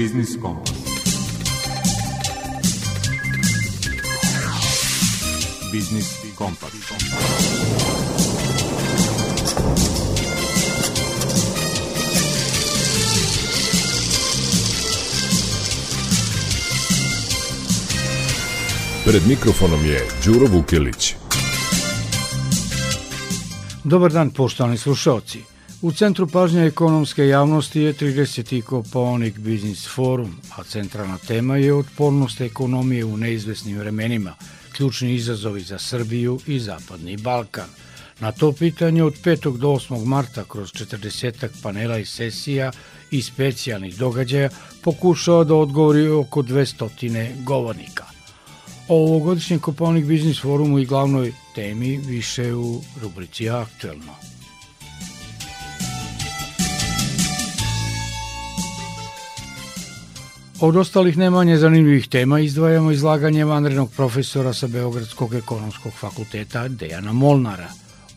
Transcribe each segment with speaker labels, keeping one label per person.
Speaker 1: Biznis Kompas. Biznis Kompas.
Speaker 2: Pred mikrofonom je Đuro Vukilić.
Speaker 3: Dobar dan, poštovani slušalci. U centru pažnje ekonomske javnosti je 30. Koponik Business Forum, a centralna tema je otpornost ekonomije u neizvesnim vremenima, ključni izazovi za Srbiju i Zapadni Balkan. Na to pitanje od 5. do 8. marta kroz 40 panela i sesija i specijalnih događaja pokušao da odgovori oko 200 govornika. O ovogodišnjem Koponik Biznis forumu i glavnoj temi više u rubrici Aktuelno. Od ostalih nemanje zanimljivih tema izdvajamo izlaganje vanrednog profesora sa Beogradskog ekonomskog fakulteta Dejana Molnara.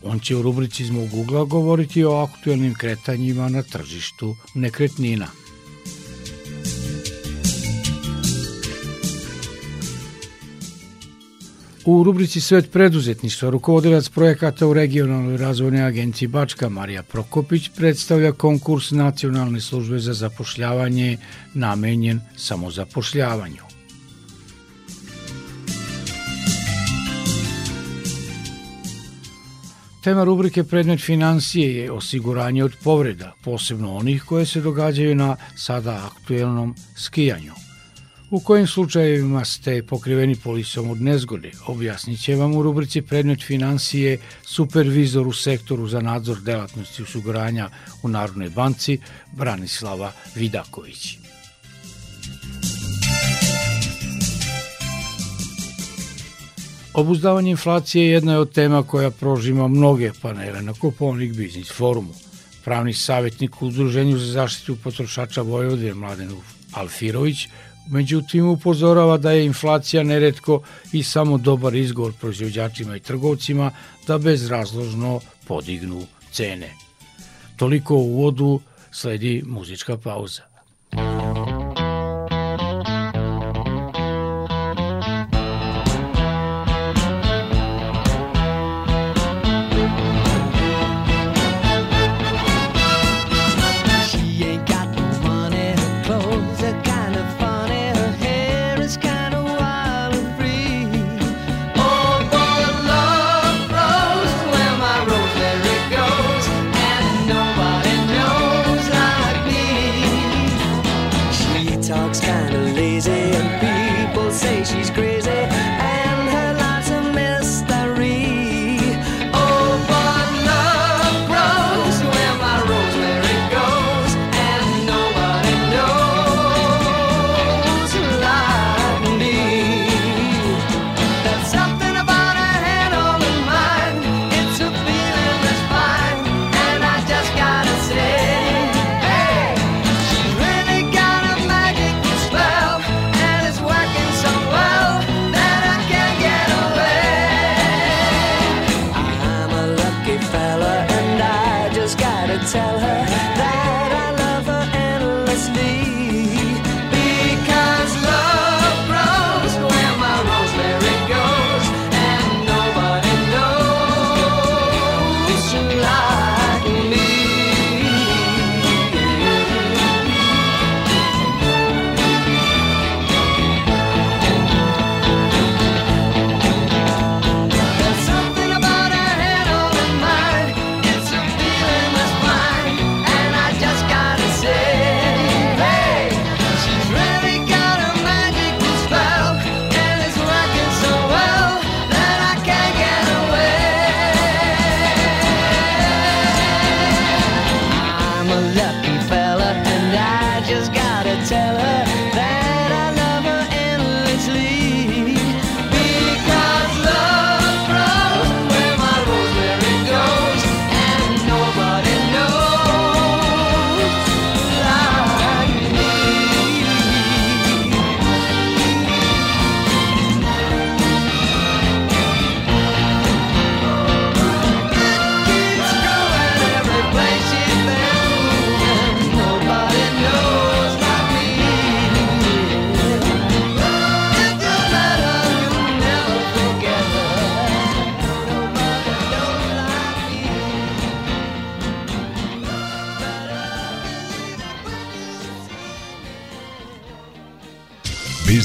Speaker 3: On će u rubrici Zmog Google govoriti o aktuelnim kretanjima na tržištu nekretnina. U rubrici Svet preduzetništva rukovodilac projekata u regionalnoj razvojnoj agenciji Bačka Marija Prokopić predstavlja konkurs Nacionalne službe za zapošljavanje namenjen samozapošljavanju. Tema rubrike Predmet financije je osiguranje od povreda, posebno onih koje se događaju na sada aktuelnom skijanju. U kojim slučajevima ste pokriveni polisom od nezgode, objasnit će vam u rubrici Predmet financije supervizor u sektoru za nadzor delatnosti osiguranja u Narodnoj banci Branislava Vidaković. Obuzdavanje inflacije jedna je od tema koja prožima mnoge panele na Kopovnik Biznis forumu. Pravni savjetnik u Udruženju za zaštitu potrošača Vojvode Mladen Alfirović Međutim, upozorava da je inflacija neretko i samo dobar izgovor proizvođačima i trgovcima da bezrazložno podignu cene. Toliko u uvodu sledi muzička pauza.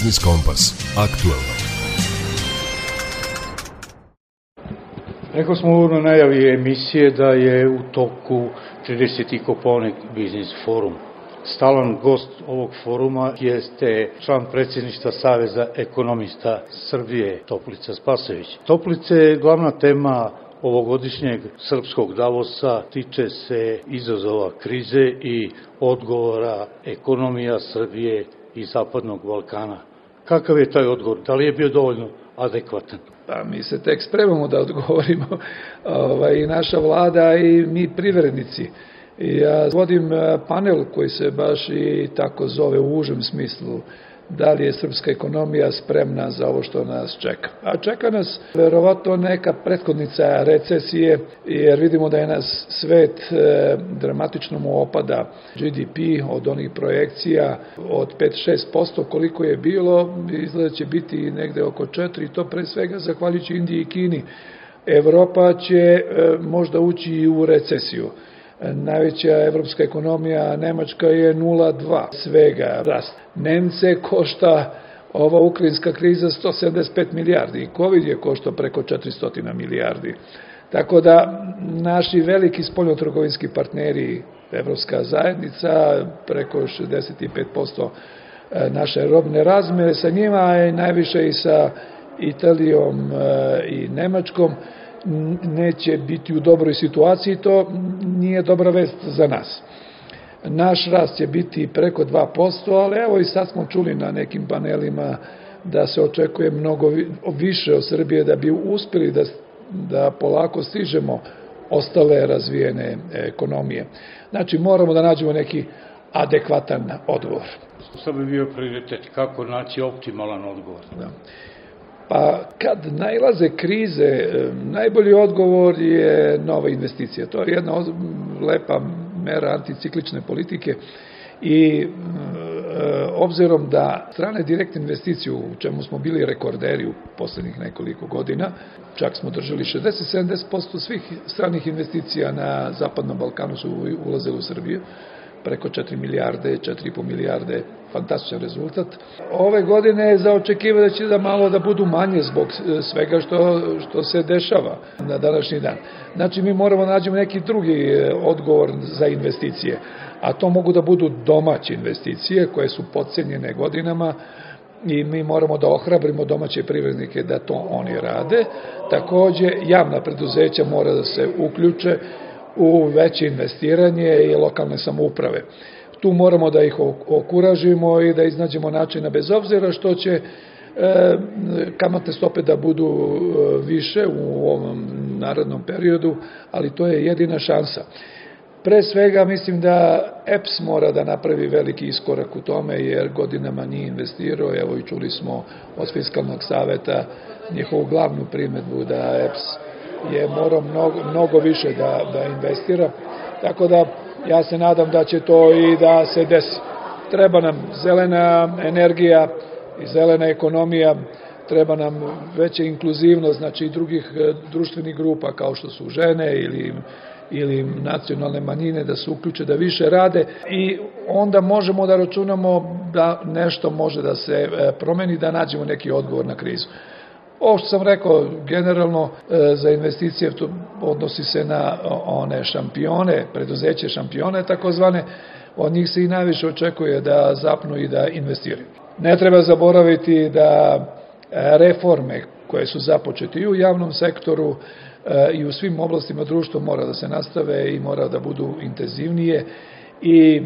Speaker 2: Biznis Kompas. Aktualno.
Speaker 3: Rekao smo uvodno najavi emisije da je u toku 30. Koponik Biznis Forum. Stalan gost ovog foruma jeste član predsjedništva Saveza ekonomista Srbije Toplica Spasović. Toplice je glavna tema ovogodišnjeg srpskog Davosa tiče se izazova krize i odgovora ekonomija Srbije i Zapadnog Balkana. Kakav je taj odgovor? Da li je bio dovoljno adekvatan?
Speaker 4: Pa mi se tek spremamo da odgovorimo ovaj, i naša vlada i mi privrednici. Ja vodim eh, panel koji se baš i tako zove u užem smislu da li je srpska ekonomija spremna za ovo što nas čeka. A čeka nas verovatno neka prethodnica recesije, jer vidimo da je nas svet e, dramatično mu opada GDP od onih projekcija od 5-6% koliko je bilo, izgleda će biti negde oko 4, to pre svega zahvaljujući Indiji i Kini. Evropa će e, možda ući i u recesiju. Najveća evropska ekonomija Nemačka je 0,2 svega rast. Nemce košta ova ukrajinska kriza 175 milijardi i COVID je koštao preko 400 milijardi. Tako da naši veliki spoljnotrgovinski partneri, Evropska zajednica, preko 65% e, naše robne razmere sa njima je najviše i sa Italijom e, i Nemačkom neće biti u dobroj situaciji, to nije dobra vest za nas. Naš rast će biti preko 2%, ali evo i sad smo čuli na nekim panelima da se očekuje mnogo više od Srbije da bi uspeli da, da polako stižemo ostale razvijene ekonomije. Znači moramo da nađemo neki adekvatan odgovor.
Speaker 3: Što bi bio prioritet? Kako naći optimalan odgovor? Da.
Speaker 4: Pa kad najlaze krize, najbolji odgovor je nova investicija. To je jedna lepa mera anticiklične politike i e, obzirom da strane direktne investicije u čemu smo bili rekorderi u poslednjih nekoliko godina, čak smo držali 60-70% svih stranih investicija na Zapadnom Balkanu su ulazili u Srbiju, preko 4 milijarde, 4,5 milijarde, fantastičan rezultat. Ove godine je za da će da malo da budu manje zbog e, svega što, što se dešava na današnji dan. Znači mi moramo da nađemo neki drugi e, odgovor za investicije, a to mogu da budu domaće investicije koje su podcenjene godinama, i mi moramo da ohrabrimo domaće privrednike da to oni rade. Takođe, javna preduzeća mora da se uključe u veće investiranje i lokalne samouprave. Tu moramo da ih okuražimo i da iznađemo načina bez obzira što će e, kamatne stope da budu e, više u ovom narodnom periodu, ali to je jedina šansa. Pre svega mislim da EPS mora da napravi veliki iskorak u tome jer godinama nije investirao, evo i čuli smo od fiskalnog saveta njihovu glavnu primetbu da EPS je morao mnogo, mnogo više da, da investira. Tako da ja se nadam da će to i da se desi. Treba nam zelena energija i zelena ekonomija, treba nam veća inkluzivnost, znači i drugih e, društvenih grupa kao što su žene ili ili nacionalne manjine da se uključe da više rade i onda možemo da računamo da nešto može da se e, promeni, da nađemo neki odgovor na krizu. Ovo što sam rekao, generalno e, za investicije to odnosi se na one šampione, preduzeće šampione takozvane, od njih se i najviše očekuje da zapnu i da investiraju. Ne treba zaboraviti da e, reforme koje su započete i u javnom sektoru e, i u svim oblastima društva mora da se nastave i mora da budu intenzivnije i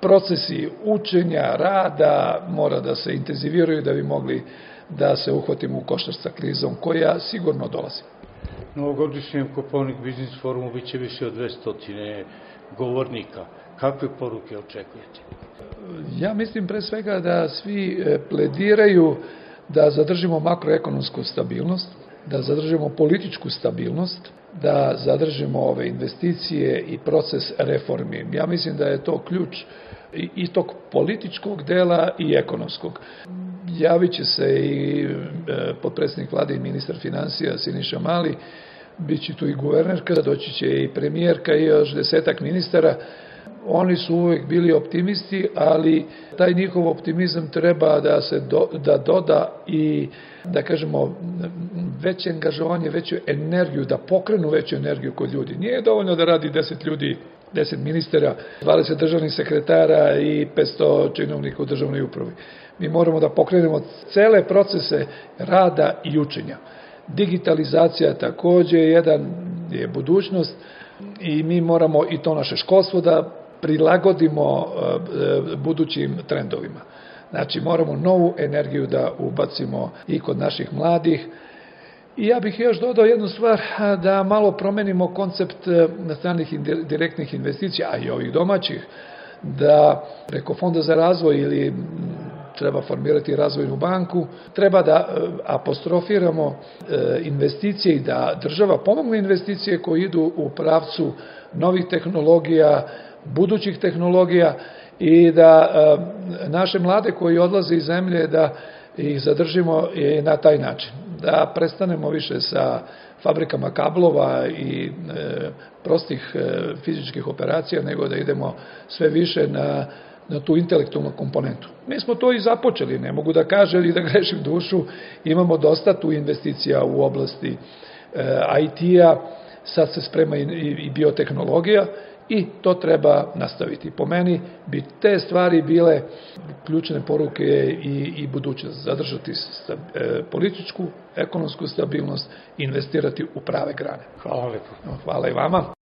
Speaker 4: procesi učenja, rada mora da se intenziviraju da bi mogli da se uhvatimo u koštac sa krizom koja sigurno dolazi.
Speaker 3: Na ovogodišnjem Koponik Biznis forumu biće više od 200 govornika. Kakve poruke očekujete?
Speaker 4: Ja mislim pre svega da svi e, plediraju da zadržimo makroekonomsku stabilnost, da zadržimo političku stabilnost, da zadržimo ove investicije i proces reformi. Ja mislim da je to ključ i tog političkog dela i ekonomskog. Javit će se i e, potpredsjednik vlade i ministar financija Siniša Mali, bit će tu i guvernerka, doći će i premijerka i još desetak ministara Oni su uvek bili optimisti, ali taj njihov optimizam treba da se do, da doda i da kažemo veće angažovanje, veću energiju, da pokrenu veću energiju kod ljudi. Nije dovoljno da radi 10 ljudi 10 ministera, 20 državnih sekretara i 500 činovnika u državnoj upravi. Mi moramo da pokrenemo cele procese rada i učenja. Digitalizacija takođe je jedan je budućnost i mi moramo i to naše školstvo da prilagodimo e, budućim trendovima. Znači, moramo novu energiju da ubacimo i kod naših mladih, I ja bih još dodao jednu stvar, da malo promenimo koncept e, stranih direktnih investicija, a i ovih domaćih, da preko Fonda za razvoj ili treba formirati razvojnu banku, treba da e, apostrofiramo e, investicije i da država pomogne investicije koje idu u pravcu novih tehnologija, budućih tehnologija i da naše mlade koji odlaze iz zemlje da ih zadržimo i na taj način. Da prestanemo više sa fabrikama kablova i e, prostih e, fizičkih operacija, nego da idemo sve više na, na tu intelektualnu komponentu. Mi smo to i započeli, ne mogu da kažem ili da grešim dušu, imamo dosta tu investicija u oblasti e, IT-a, sad se sprema i, i, i biotehnologija, i to treba nastaviti. Po meni bi te stvari bile ključne poruke i, i budućnost. Zadržati sta, e, političku, ekonomsku stabilnost, investirati u prave grane.
Speaker 3: Hvala lepo.
Speaker 4: Hvala i vama.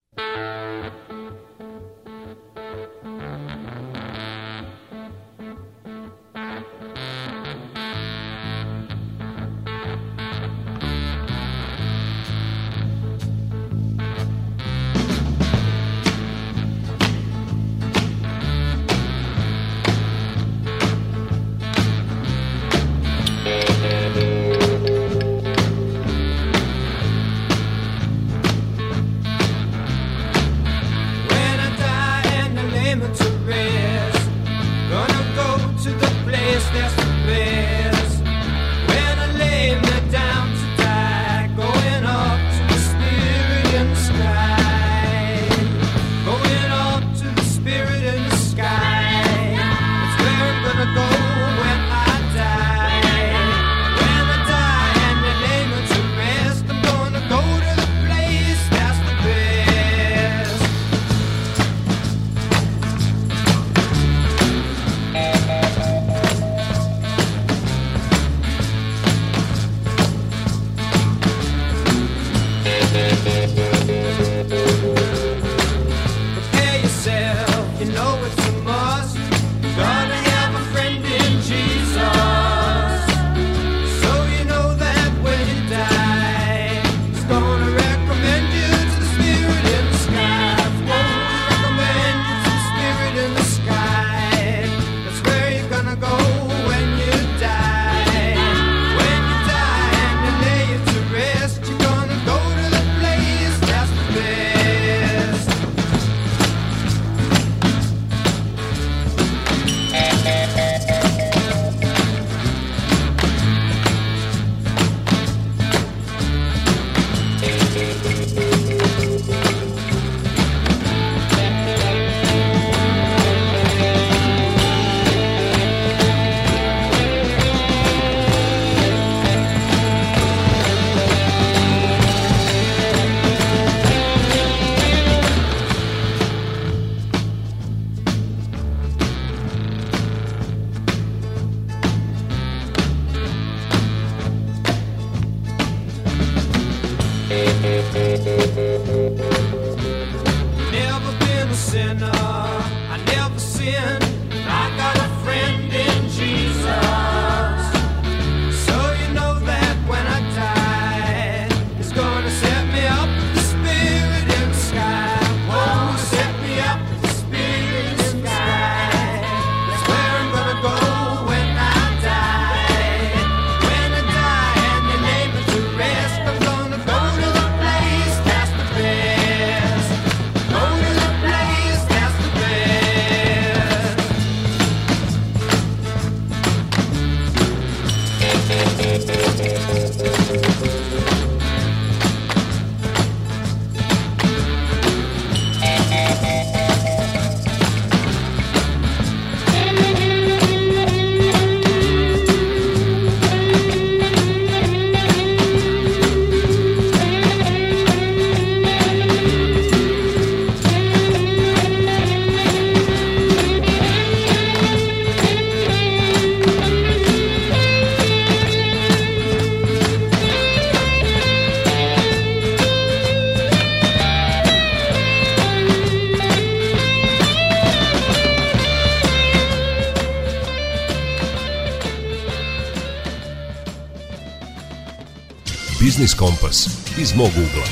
Speaker 2: Biznis Kompas iz mog ugla.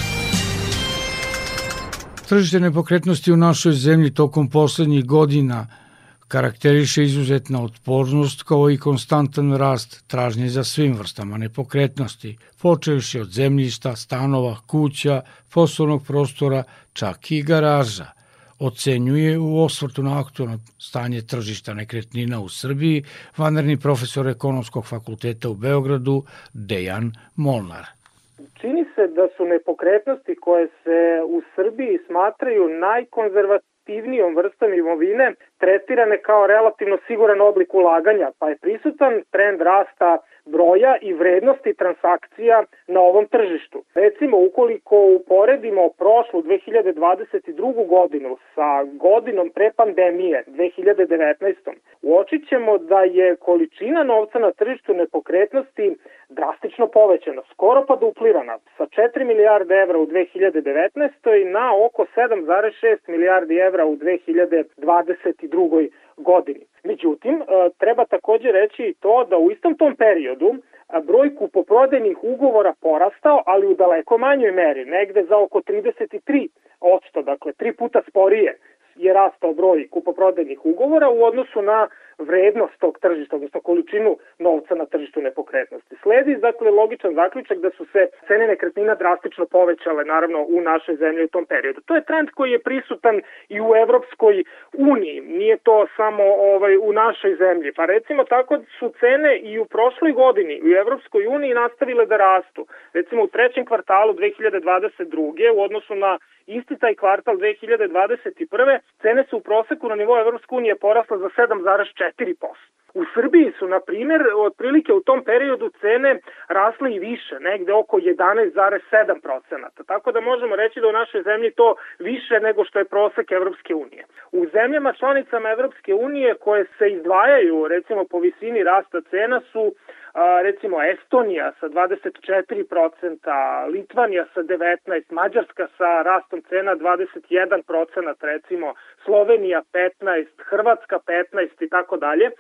Speaker 3: Tržište nepokretnosti u našoj zemlji tokom poslednjih godina karakteriše izuzetna otpornost kao i konstantan rast tražnje za svim vrstama nepokretnosti, počevši od zemljišta, stanova, kuća, poslovnog prostora, čak i garaža ocenjuje u osvrtu na aktualno stanje tržišta nekretnina u Srbiji vanredni profesor ekonomskog fakulteta u Beogradu Dejan Molnar.
Speaker 5: Čini se da su nepokretnosti koje se u Srbiji smatraju najkonzervativnijom vrstom imovine tretirane kao relativno siguran oblik ulaganja, pa je prisutan trend rasta broja i vrednosti transakcija na ovom tržištu. Recimo, ukoliko uporedimo prošlu 2022. godinu sa godinom pre pandemije 2019. uočit ćemo da je količina novca na tržištu nepokretnosti drastično povećana, skoro pa duplirana, sa 4 milijarde evra u 2019. na oko 7,6 milijardi evra u 2022. godini. Međutim, e, treba takođe reći i to da u istom tom periodu broj kupoprodajnih ugovora porastao, ali u daleko manjoj meri, negde za oko 33 odsto, dakle tri puta sporije je rastao broj kupoprodajnih ugovora u odnosu na vrednost tog tržišta, odnosno količinu novca na tržištu nepokretnosti. Sledi, dakle, logičan zaključak da su se cene nekretnina drastično povećale, naravno, u našoj zemlji u tom periodu. To je trend koji je prisutan i u Evropskoj uniji, nije to samo ovaj u našoj zemlji. Pa recimo tako su cene i u prošloj godini u Evropskoj uniji nastavile da rastu. Recimo u trećem kvartalu 2022. u odnosu na isti taj kvartal 2021. cene su u proseku na nivou Evropske unije porasle za 7,4%. ça dépense. U Srbiji su, na primjer, otprilike u tom periodu cene rasle i više, negde oko 11,7%. Tako da možemo reći da u našoj zemlji to više nego što je prosek Evropske unije. U zemljama članicama Evropske unije koje se izdvajaju, recimo po visini rasta cena su recimo Estonija sa 24%, Litvanija sa 19%, Mađarska sa rastom cena 21%, recimo Slovenija 15%, Hrvatska 15% i tako dalje.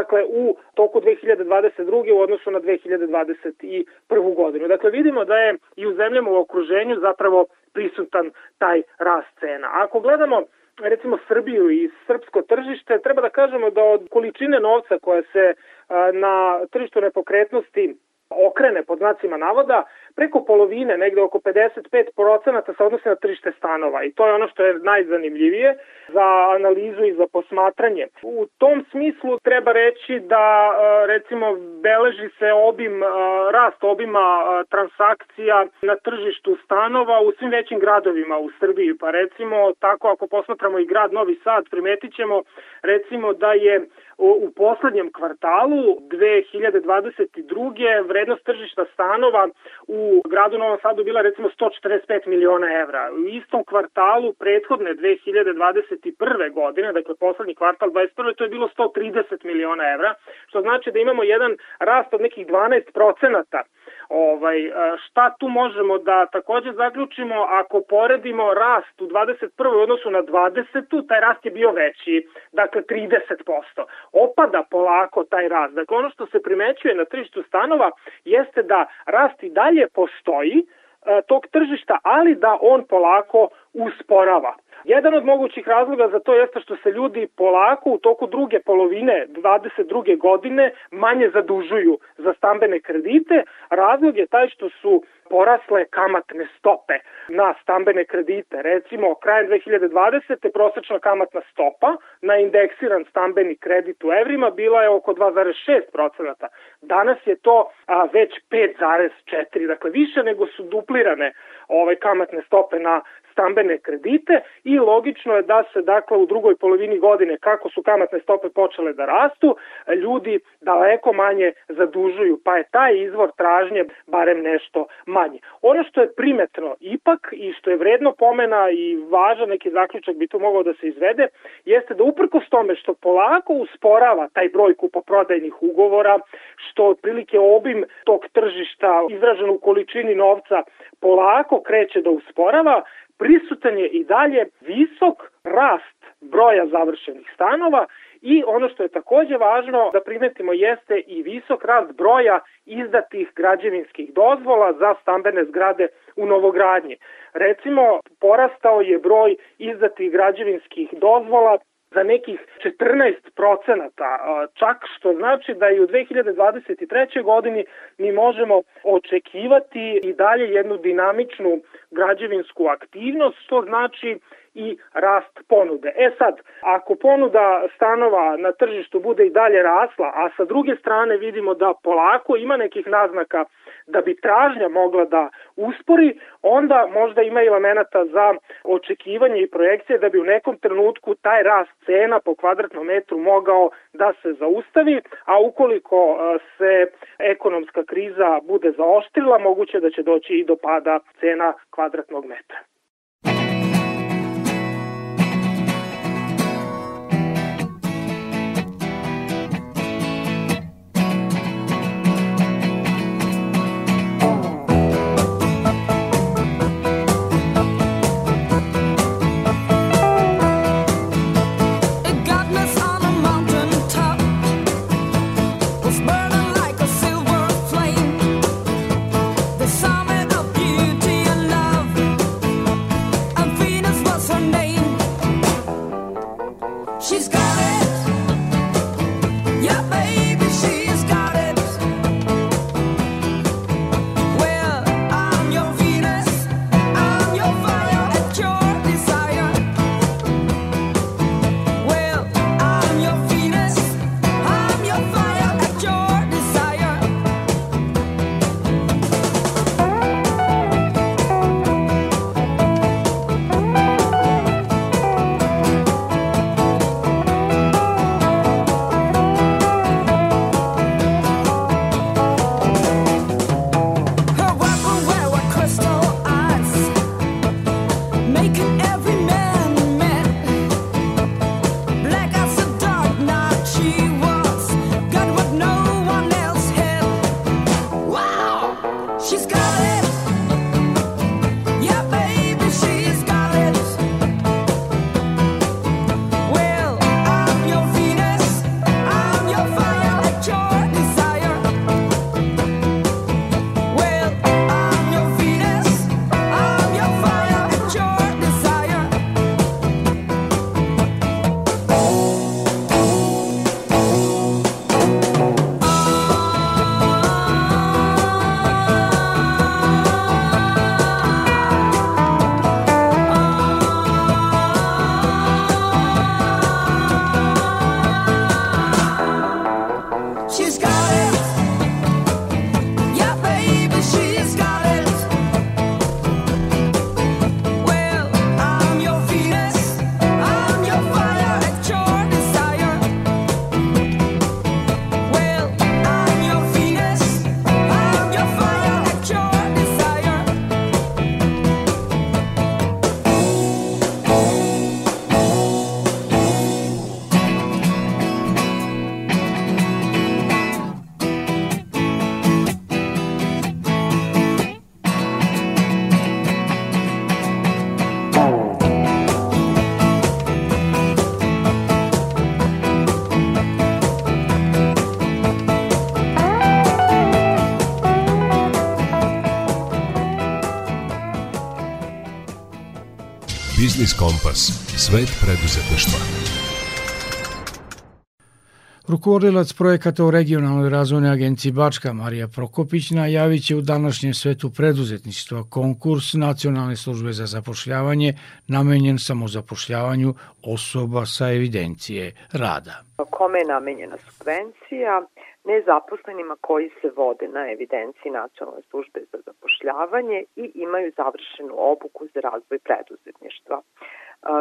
Speaker 5: Dakle, u toku 2022. u odnosu na 2021. godinu. Dakle, vidimo da je i u zemljama u okruženju zapravo prisutan taj rast cena. Ako gledamo recimo Srbiju i srpsko tržište, treba da kažemo da od količine novca koja se na tržištu nepokretnosti okrene pod znacima navoda, preko polovine, negde oko 55% se odnosi na tržište stanova i to je ono što je najzanimljivije za analizu i za posmatranje. U tom smislu treba reći da recimo beleži se obim, rast obima transakcija na tržištu stanova u svim većim gradovima u Srbiji, pa recimo tako ako posmatramo i grad Novi Sad primetit ćemo recimo da je u poslednjem kvartalu 2022. vrednost tržišta stanova u gradu Novom Sadu bila recimo 145 miliona evra. U istom kvartalu prethodne 2021. godine, dakle poslednji kvartal 21. to je bilo 130 miliona evra, što znači da imamo jedan rast od nekih 12 procenata Ovaj, šta tu možemo da takođe zaključimo ako poredimo rast u 21. u odnosu na 20. taj rast je bio veći, dakle 30%. Opada polako taj rast. Dakle, ono što se primećuje na tržištu stanova jeste da rast i dalje postoji, tog tržišta, ali da on polako usporava. Jedan od mogućih razloga za to jeste što se ljudi polako u toku druge polovine 22. godine manje zadužuju za stambene kredite. Razlog je taj što su porasle kamatne stope na stambene kredite. Recimo, krajem 2020. prosečna kamatna stopa na indeksiran stambeni kredit u evrima bila je oko 2,6%. Danas je to a, već 5,4%, dakle više nego su duplirane ove kamatne stope na stambene kredite i logično je da se dakle u drugoj polovini godine kako su kamatne stope počele da rastu, ljudi daleko manje zadužuju, pa je taj izvor tražnje barem nešto manje. Ono što je primetno ipak i što je vredno pomena i važan neki zaključak bi tu mogao da se izvede, jeste da uprkos tome što polako usporava taj broj kupoprodajnih ugovora, što otprilike obim tog tržišta izražen u količini novca polako kreće da usporava, prisutan je i dalje visok rast broja završenih stanova I ono što je takođe važno da primetimo jeste i visok rast broja izdatih građevinskih dozvola za stambene zgrade u novogradnji. Recimo, porastao je broj izdatih građevinskih dozvola za nekih 14 procenata, čak što znači da i u 2023. godini mi možemo očekivati i dalje jednu dinamičnu građevinsku aktivnost, što znači i rast ponude. E sad, ako ponuda stanova na tržištu bude i dalje rasla, a sa druge strane vidimo da polako ima nekih naznaka da bi tražnja mogla da uspori, onda možda ima elemenata za očekivanje i projekcije da bi u nekom trenutku taj rast cena po kvadratnom metru mogao da se zaustavi, a ukoliko e, se ekonomska kriza bude zaoštrila, moguće da će doći i do pada cena kvadratnog metra.
Speaker 2: Biznis Kompas. Svet preduzetništva.
Speaker 3: Rukovodilac projekata u regionalnoj razvojnoj agenciji Bačka Marija Prokopić najavit će u današnjem svetu preduzetništva konkurs Nacionalne službe za zapošljavanje namenjen samozapošljavanju osoba sa evidencije rada.
Speaker 6: Kome je namenjena subvencija? nezaposlenima koji se vode na evidenciji Nacionalne službe za zapošljavanje i imaju završenu obuku za razvoj preduzetništva.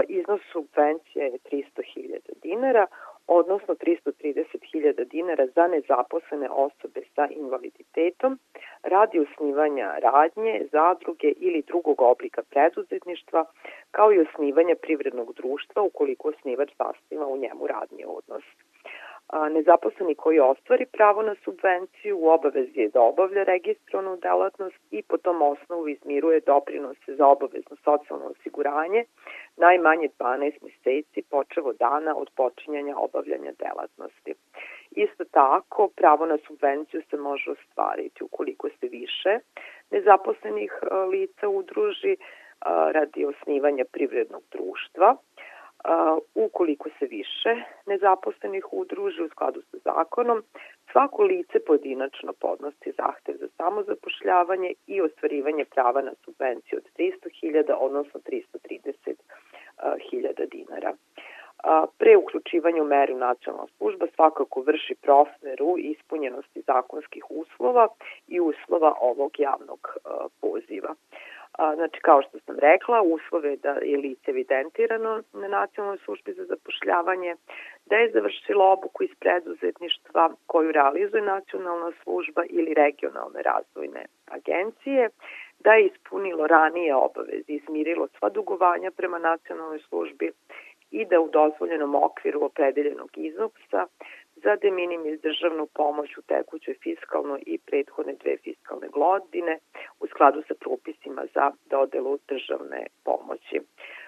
Speaker 6: Iznos subvencije je 300.000 dinara, odnosno 330.000 dinara za nezaposlene osobe sa invaliditetom radi osnivanja radnje, zadruge ili drugog oblika preduzetništva, kao i osnivanja privrednog društva ukoliko osnivač zasniva u njemu radni odnos nezaposleni koji ostvari pravo na subvenciju u obavezi je da obavlja registronu delatnost i po tom osnovu izmiruje doprinose za obavezno socijalno osiguranje najmanje 12 meseci počevo dana od počinjanja obavljanja delatnosti. Isto tako, pravo na subvenciju se može ostvariti ukoliko se više nezaposlenih lica udruži radi osnivanja privrednog društva, ukoliko se više nezaposlenih udruži u skladu sa zakonom, svako lice pojedinačno podnosi zahtev za samozapošljavanje i ostvarivanje prava na subvenciju od 300.000, odnosno 330.000 dinara. Pre uključivanja u meru nacionalna služba svakako vrši prosmeru ispunjenosti zakonskih uslova i uslova ovog javnog poziva. Znači, kao što sam rekla, uslove da je lice evidentirano na nacionalnoj službi za zapošljavanje, da je završilo obuku iz preduzetništva koju realizuje nacionalna služba ili regionalne razvojne agencije, da je ispunilo ranije obaveze, izmirilo sva dugovanja prema nacionalnoj službi i da u dozvoljenom okviru opredeljenog iznosa za de minimis državnu pomoć u tekućoj fiskalnoj i prethodne dve fiskalne godine u skladu sa propisima za dodelu državne pomoći.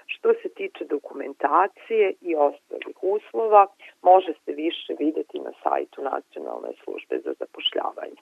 Speaker 6: Što se tiče dokumentacije i ostalih uslova, može se više videti na sajtu Nacionalne službe za zapošljavanje.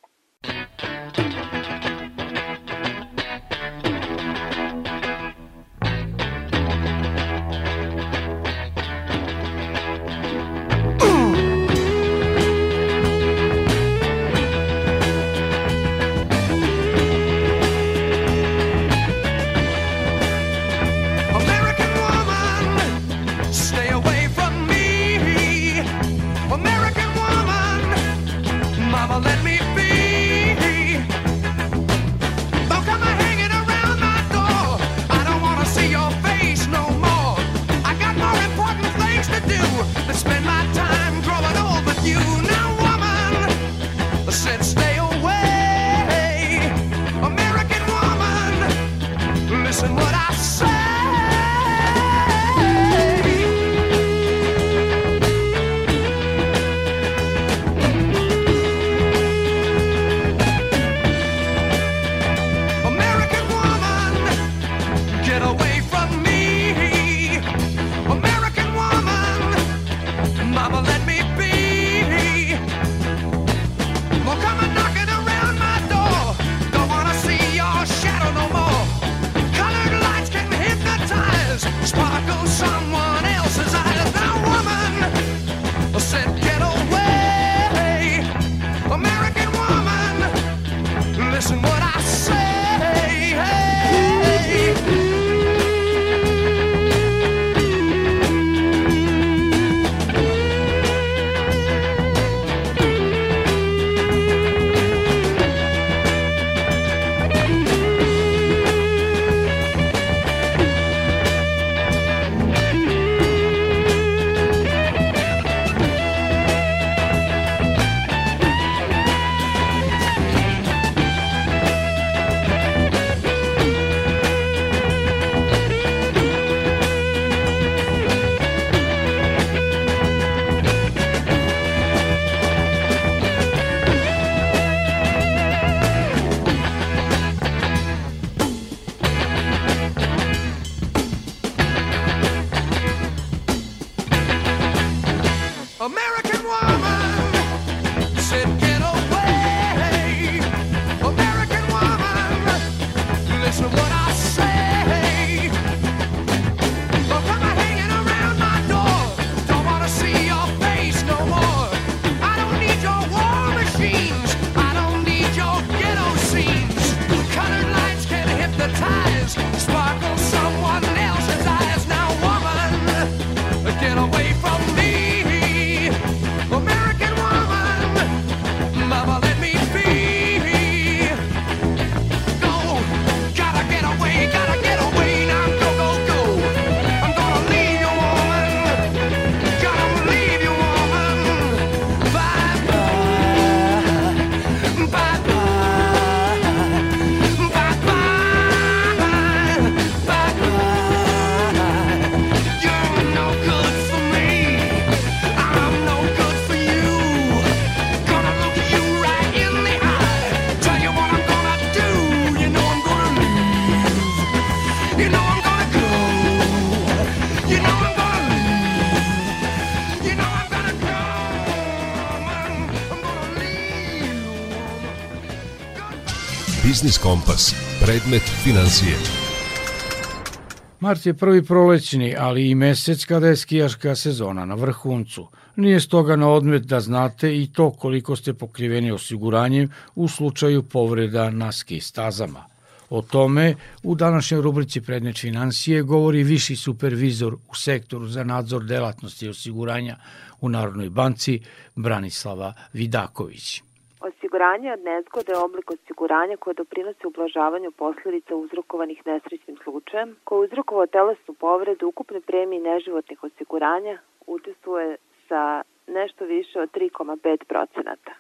Speaker 2: Kompas. Predmet financije.
Speaker 3: Mart je prvi prolećni, ali i mesec kada je skijaška sezona na vrhuncu. Nije stoga na odmet da znate i to koliko ste pokriveni osiguranjem u slučaju povreda na ski stazama. O tome u današnjoj rubrici Predmet financije govori viši supervizor u sektoru za nadzor delatnosti osiguranja u Narodnoj banci Branislava Vidaković.
Speaker 7: Osiguranje od nezgode je oblik osiguranja koje doprinosi ublažavanju posledica uzrokovanih nesrećnim slučajem, koje uzrokovao telesnu povredu ukupne premije neživotnih osiguranja učestvuje sa nešto više od 3,5 procenata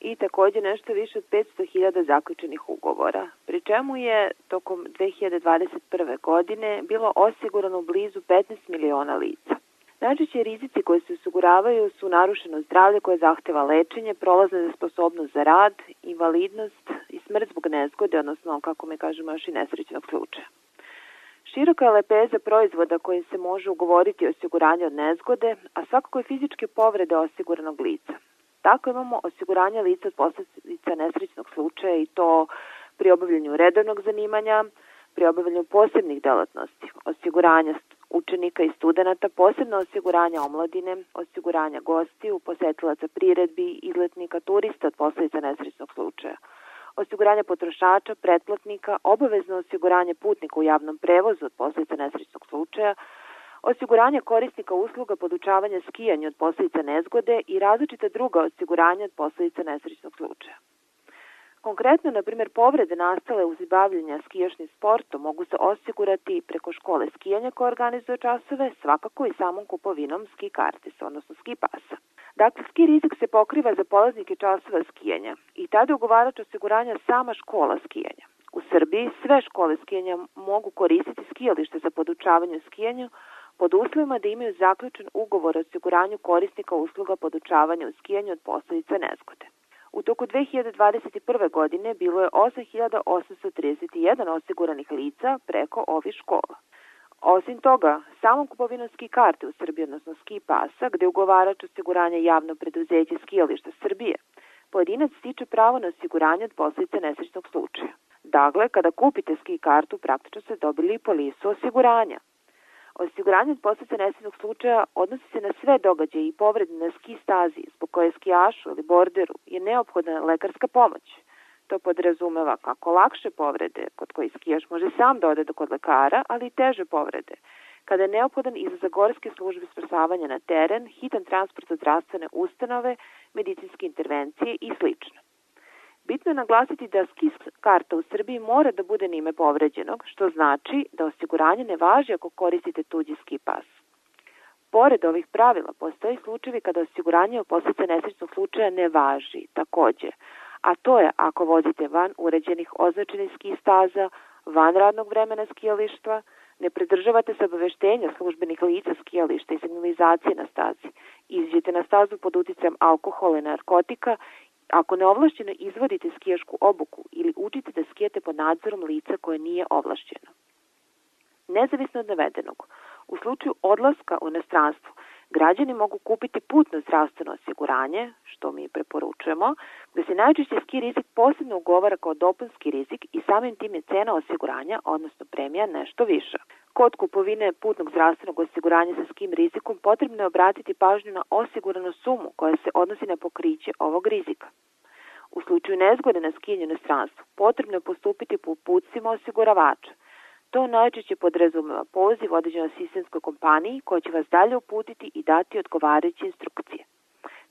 Speaker 7: i takođe nešto više od 500.000 zaključenih ugovora, pri čemu je tokom 2021. godine bilo osigurano blizu 15 miliona lica. Najčešće rizici koji se osiguravaju su narušeno zdravlje koje zahteva lečenje, prolazna sposobnost za rad, invalidnost i smrt zbog nezgode, odnosno, kako me kažemo, još i nesrećnog slučaja. Široka je lepeza proizvoda kojim se može ugovoriti osiguranje od nezgode, a svakako je fizičke povrede osiguranog lica. Tako imamo osiguranje lica od posledica nesrećnog slučaja i to pri obavljanju redovnog zanimanja, pri obavljanju posebnih delatnosti, osiguranja učenika i studenta, posebno osiguranja omladine, osiguranja gostiju, posetilaca priredbi, izletnika, turista od posledica nesrećnog slučaja, osiguranja potrošača, pretplatnika, obavezno osiguranje putnika u javnom prevozu od posledica nesrećnog slučaja, osiguranje korisnika usluga podučavanja skijanja od posledica nezgode i različite druga osiguranja od posledica nesrećnog slučaja. Konkretno, na primjer, povrede nastale uz bavljenja skijašnim sportom mogu se osigurati preko škole skijanja koja organizuje časove, svakako i samom kupovinom ski kartisa, odnosno ski pasa. Dakle, ski rizik se pokriva za polaznike časova skijanja i tada ugovarač osiguranja sama škola skijanja. U Srbiji sve škole skijanja mogu koristiti skijalište za podučavanje skijanju pod uslovima da imaju zaključen ugovor o osiguranju korisnika usluga podučavanja u skijanju od posledica nezgode. U toku 2021. godine bilo je 8831 osiguranih lica preko ovih škola. Osim toga, samom kupovinom ski karte u Srbiji, odnosno ski pasa, gde ugovarač osiguranja javno preduzeće skijališta Srbije, pojedinac stiče pravo na osiguranje od posljedice nesrećnog slučaja. Dakle, kada kupite ski kartu, praktično ste dobili polisu osiguranja. Osiguranje od posljedica nesretnog slučaja odnosi se na sve događaje i povrede na ski stazi zbog koje skijašu ili borderu je neophodna lekarska pomoć. To podrazumeva kako lakše povrede kod koji skijaš može sam da ode do kod lekara, ali i teže povrede. Kada je neophodan izlazak gorske službe spasavanja na teren, hitan transport od zdravstvene ustanove, medicinske intervencije i slično. Bitno je naglasiti da ski karta u Srbiji mora da bude nime povređenog, što znači da osiguranje ne važi ako koristite tuđi ski pas. Pored ovih pravila, postoji slučajevi kada osiguranje u posljedice nesrećnog slučaja ne važi, takođe, a to je ako vozite van uređenih označenih ski staza, van radnog vremena skijalištva, ne pridržavate se obaveštenja službenih lica skijališta i signalizacije na stazi, izđete na stazu pod uticajem alkohola i narkotika Ako neovlašćeno izvodite skijašku obuku ili učite da skijete pod nadzorom lica koje nije ovlašćeno. Nezavisno od navedenog, u slučaju odlaska u inostranstvo, građani mogu kupiti putno zdravstveno osiguranje, što mi preporučujemo, da se najčešće ski rizik posebno ugovara kao dopunski rizik i samim tim je cena osiguranja, odnosno premija, nešto viša. Kod kupovine putnog zdravstvenog osiguranja sa skim rizikom potrebno je obratiti pažnju na osiguranu sumu koja se odnosi na pokriće ovog rizika. U slučaju nezgode na skijenju na stranstvu, potrebno je postupiti po uputcima osiguravača. To najčešće podrazumeva poziv određenoj sistemskoj kompaniji koja će vas dalje uputiti i dati odgovarajuće instrukcije.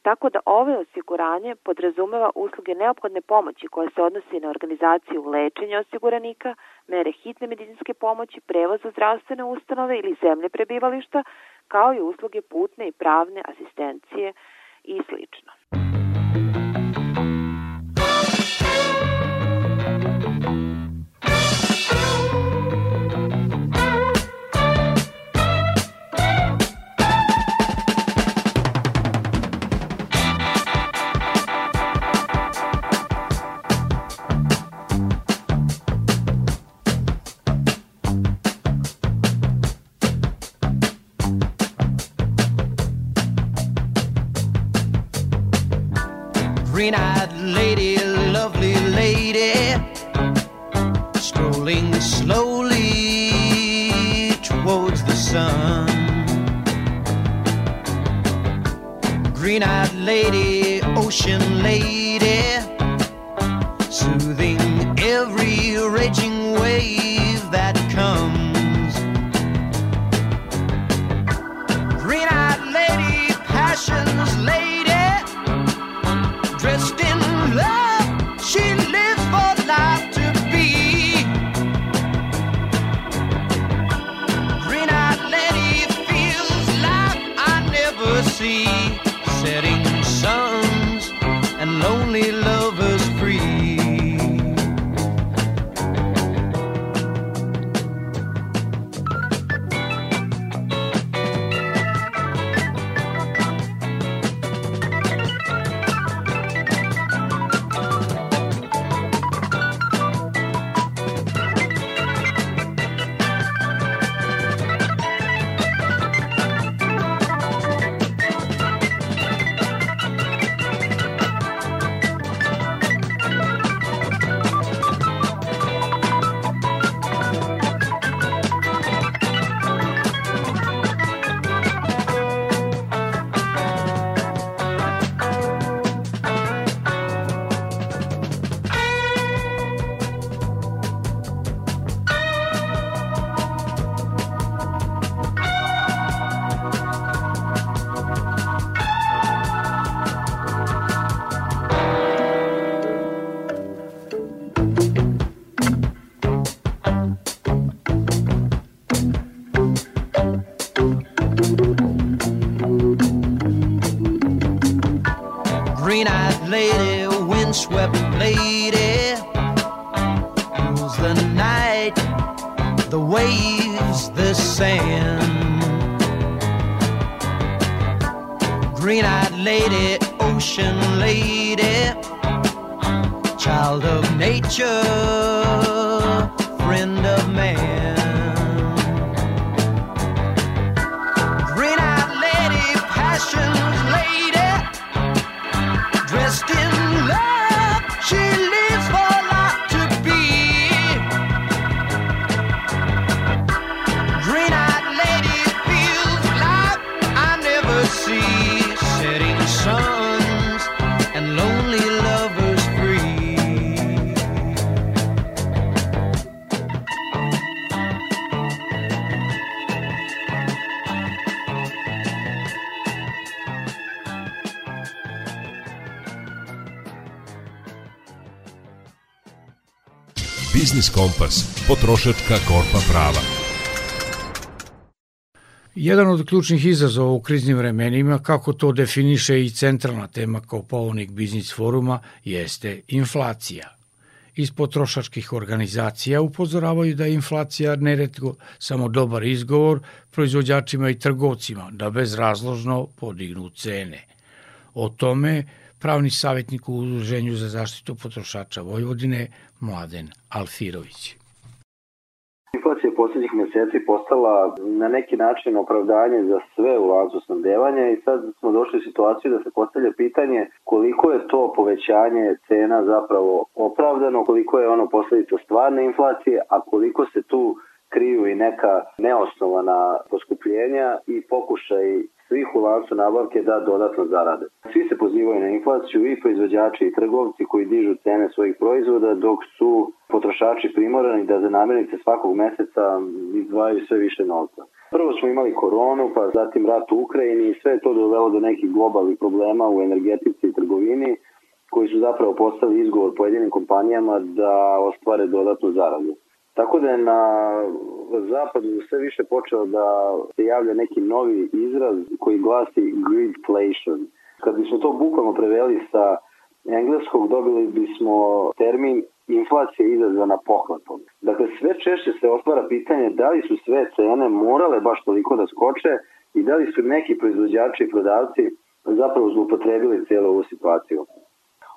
Speaker 7: Tako da ove osiguranje podrazumeva usluge neophodne pomoći koje se odnosi na organizaciju lečenja osiguranika, mere hitne medicinske pomoći, prevoz u zdravstvene ustanove ili zemlje prebivališta, kao i usluge putne i pravne asistencije i slično.
Speaker 8: green eyed lady, lovely lady, strolling
Speaker 9: slowly towards the sun. Green eyed lady, ocean lady
Speaker 2: Kompas, potrošačka korpa prava.
Speaker 3: Jedan od ključnih izazova u kriznim vremenima, kako to definiše i centralna tema kao polovnik biznis foruma, jeste inflacija. Iz potrošačkih organizacija upozoravaju da je inflacija neretko samo dobar izgovor proizvođačima i trgovcima da bezrazložno podignu cene. O tome pravni savjetnik u Udruženju za zaštitu potrošača Vojvodine Mladen Alfirović.
Speaker 10: Inflacija poslednjih meseci postala na neki način opravdanje za sve u lancu snabdevanja i sad smo došli u situaciju da se postavlja pitanje koliko je to povećanje cena zapravo opravdano, koliko je ono posledica stvarne inflacije, a koliko se tu kriju i neka neosnovana poskupljenja i pokušaj svih u lancu nabavke da dodatno zarade. Svi se pozivaju na inflaciju i proizvođači i trgovci koji dižu cene svojih proizvoda dok su potrošači primorani da za namirnice svakog meseca izdvajaju sve više novca. Prvo smo imali koronu, pa zatim rat u Ukrajini i sve to dovelo do nekih globalnih problema u energetici i trgovini koji su zapravo postali izgovor pojedinim kompanijama da ostvare dodatnu zaradu. Tako da je na zapadu sve više počeo da se javlja neki novi izraz koji glasi greedflation. Kad bismo to bukvalno preveli sa engleskog, dobili bismo termin inflacija izazvana pohvatom. Dakle, sve češće se otvara pitanje da li su sve cene morale baš toliko da skoče i da li su neki proizvođači i prodavci zapravo zloupotrebili cijelu ovu situaciju.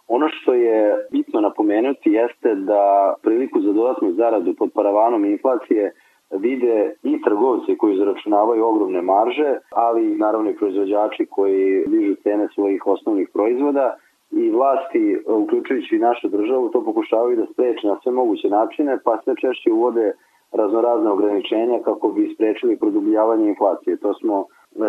Speaker 10: Ono što je bitno napomenuti jeste da priliku za dodatnu zaradu pod paravanom inflacije vide i trgovci koji zaračunavaju ogromne marže, ali naravno i proizvođači koji dižu cene svojih osnovnih proizvoda i vlasti, uključujući i našu državu, to pokušavaju da spreče na sve moguće načine, pa sve češće uvode raznorazne ograničenja kako bi sprečili produbljavanje inflacije. To smo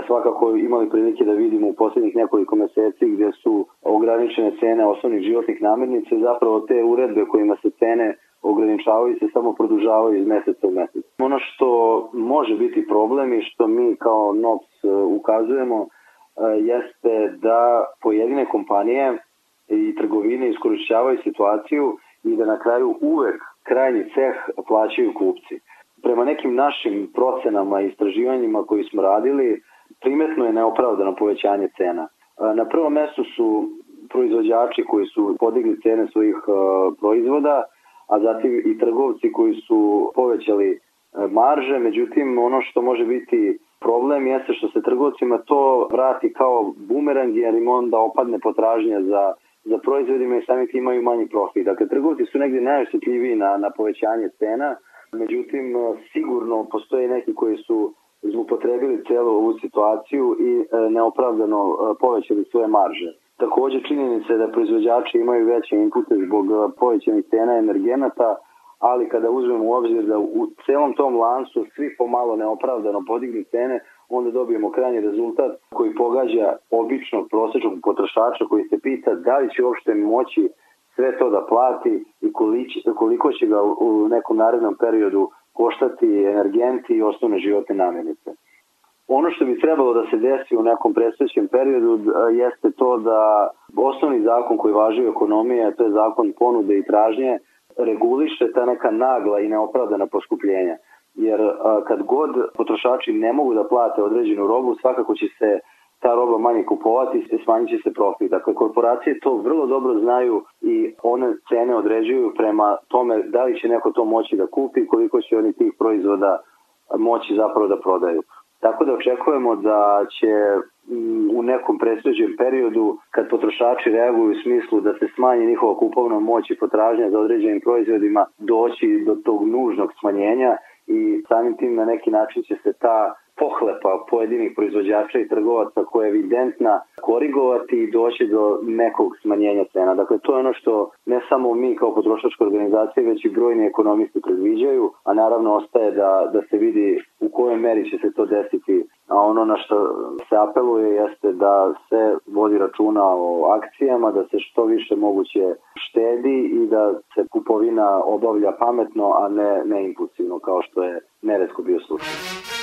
Speaker 10: svakako imali prilike da vidimo u poslednjih nekoliko meseci gde su ograničene cene osnovnih životnih namirnica zapravo te uredbe kojima se cene ograničavaju se samo produžavaju iz meseca u mesec. Ono što može biti problem i što mi kao NOPS e, ukazujemo e, jeste da pojedine kompanije i trgovine iskorišćavaju situaciju i da na kraju uvek krajnji ceh plaćaju kupci. Prema nekim našim procenama i istraživanjima koji smo radili, primetno je neopravdano povećanje cena. E, na prvom mestu su proizvođači koji su podigli cene svojih proizvoda, a zatim i trgovci koji su povećali e, marže, međutim ono što može biti problem jeste što se trgovcima to vrati kao bumerang jer im onda opadne potražnja za za proizvodima i sami tim imaju manji profit. Dakle, trgovci su negde najosjetljiviji na, na povećanje cena, međutim, sigurno postoje neki koji su zlupotrebili celu ovu situaciju i e, neopravdano e, povećali svoje marže. Takođe činjenica je da proizvođači imaju veće inpute zbog uh, povećanih cena energenata, ali kada uzmemo u obzir da u celom tom lancu svi pomalo neopravdano podignu cene, onda dobijemo krajnji rezultat koji pogađa običnog prosečnog potrošača koji se pita da li će uopšte moći sve to da plati i koliko će ga u nekom narednom periodu koštati energenti i osnovne životne namirnice. Ono što bi trebalo da se desi u nekom predstojećem periodu jeste to da osnovni zakon koji važi u ekonomiji, to je zakon ponude i tražnje, reguliše ta neka nagla i neopravdana poskupljenja. Jer kad god potrošači ne mogu da plate određenu robu, svakako će se ta roba manje kupovati i smanjit će se profit. Dakle, korporacije to vrlo dobro znaju i one cene određuju prema tome da li će neko to moći da kupi, koliko će oni tih proizvoda moći zapravo da prodaju. Tako da očekujemo da će mm, u nekom presveđem periodu kad potrošači reaguju u smislu da se smanji njihova kupovna moć i potražnja za određenim proizvodima doći do tog nužnog smanjenja i samim tim na neki način će se ta pohlepa pojedinih proizvođača i trgovaca koja je evidentna korigovati i doći do nekog smanjenja cena. Dakle, to je ono što ne samo mi kao potrošačka organizacija, već i brojni ekonomisti predviđaju, a naravno ostaje da, da se vidi u kojoj meri će se to desiti. A ono na što se apeluje jeste da se vodi računa o akcijama, da se što više moguće štedi i da se kupovina obavlja pametno, a ne, ne impulsivno kao što je neretko bio slučaj.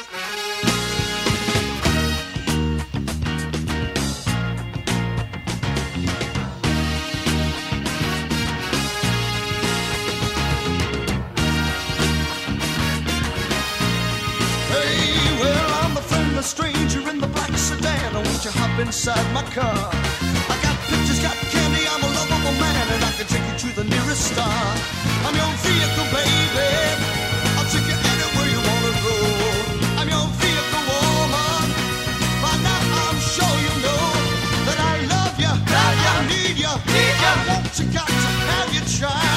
Speaker 8: Want you hop inside my car. I got pictures, got candy, I'm a lovable man, and I can take you to the nearest star. I'm your vehicle, baby. I'll take you anywhere you wanna go. I'm your vehicle, woman. By now I'm sure you know that I love you, that I need you, need you. I want you, got to have your child.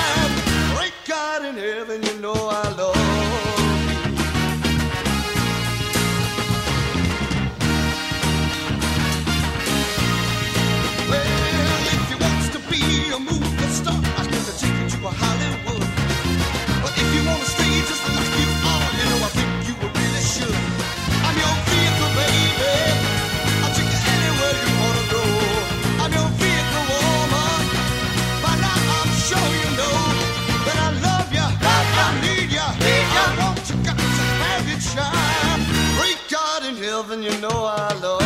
Speaker 8: Heaven, you know I love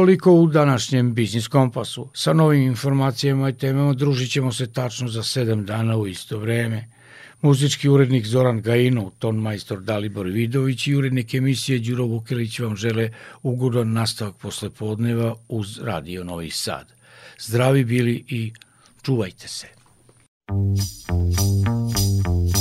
Speaker 3: Toliko u današnjem Biznis Kompasu. Sa novim informacijama i temama družit ćemo se tačno za sedam dana u isto vreme. Muzički urednik Zoran Gajinov, ton majstor Dalibor Vidović i urednik emisije Đuro Vukilić vam žele ugodan nastavak posle podneva uz Radio Novi Sad. Zdravi bili i čuvajte se.
Speaker 9: Thank you.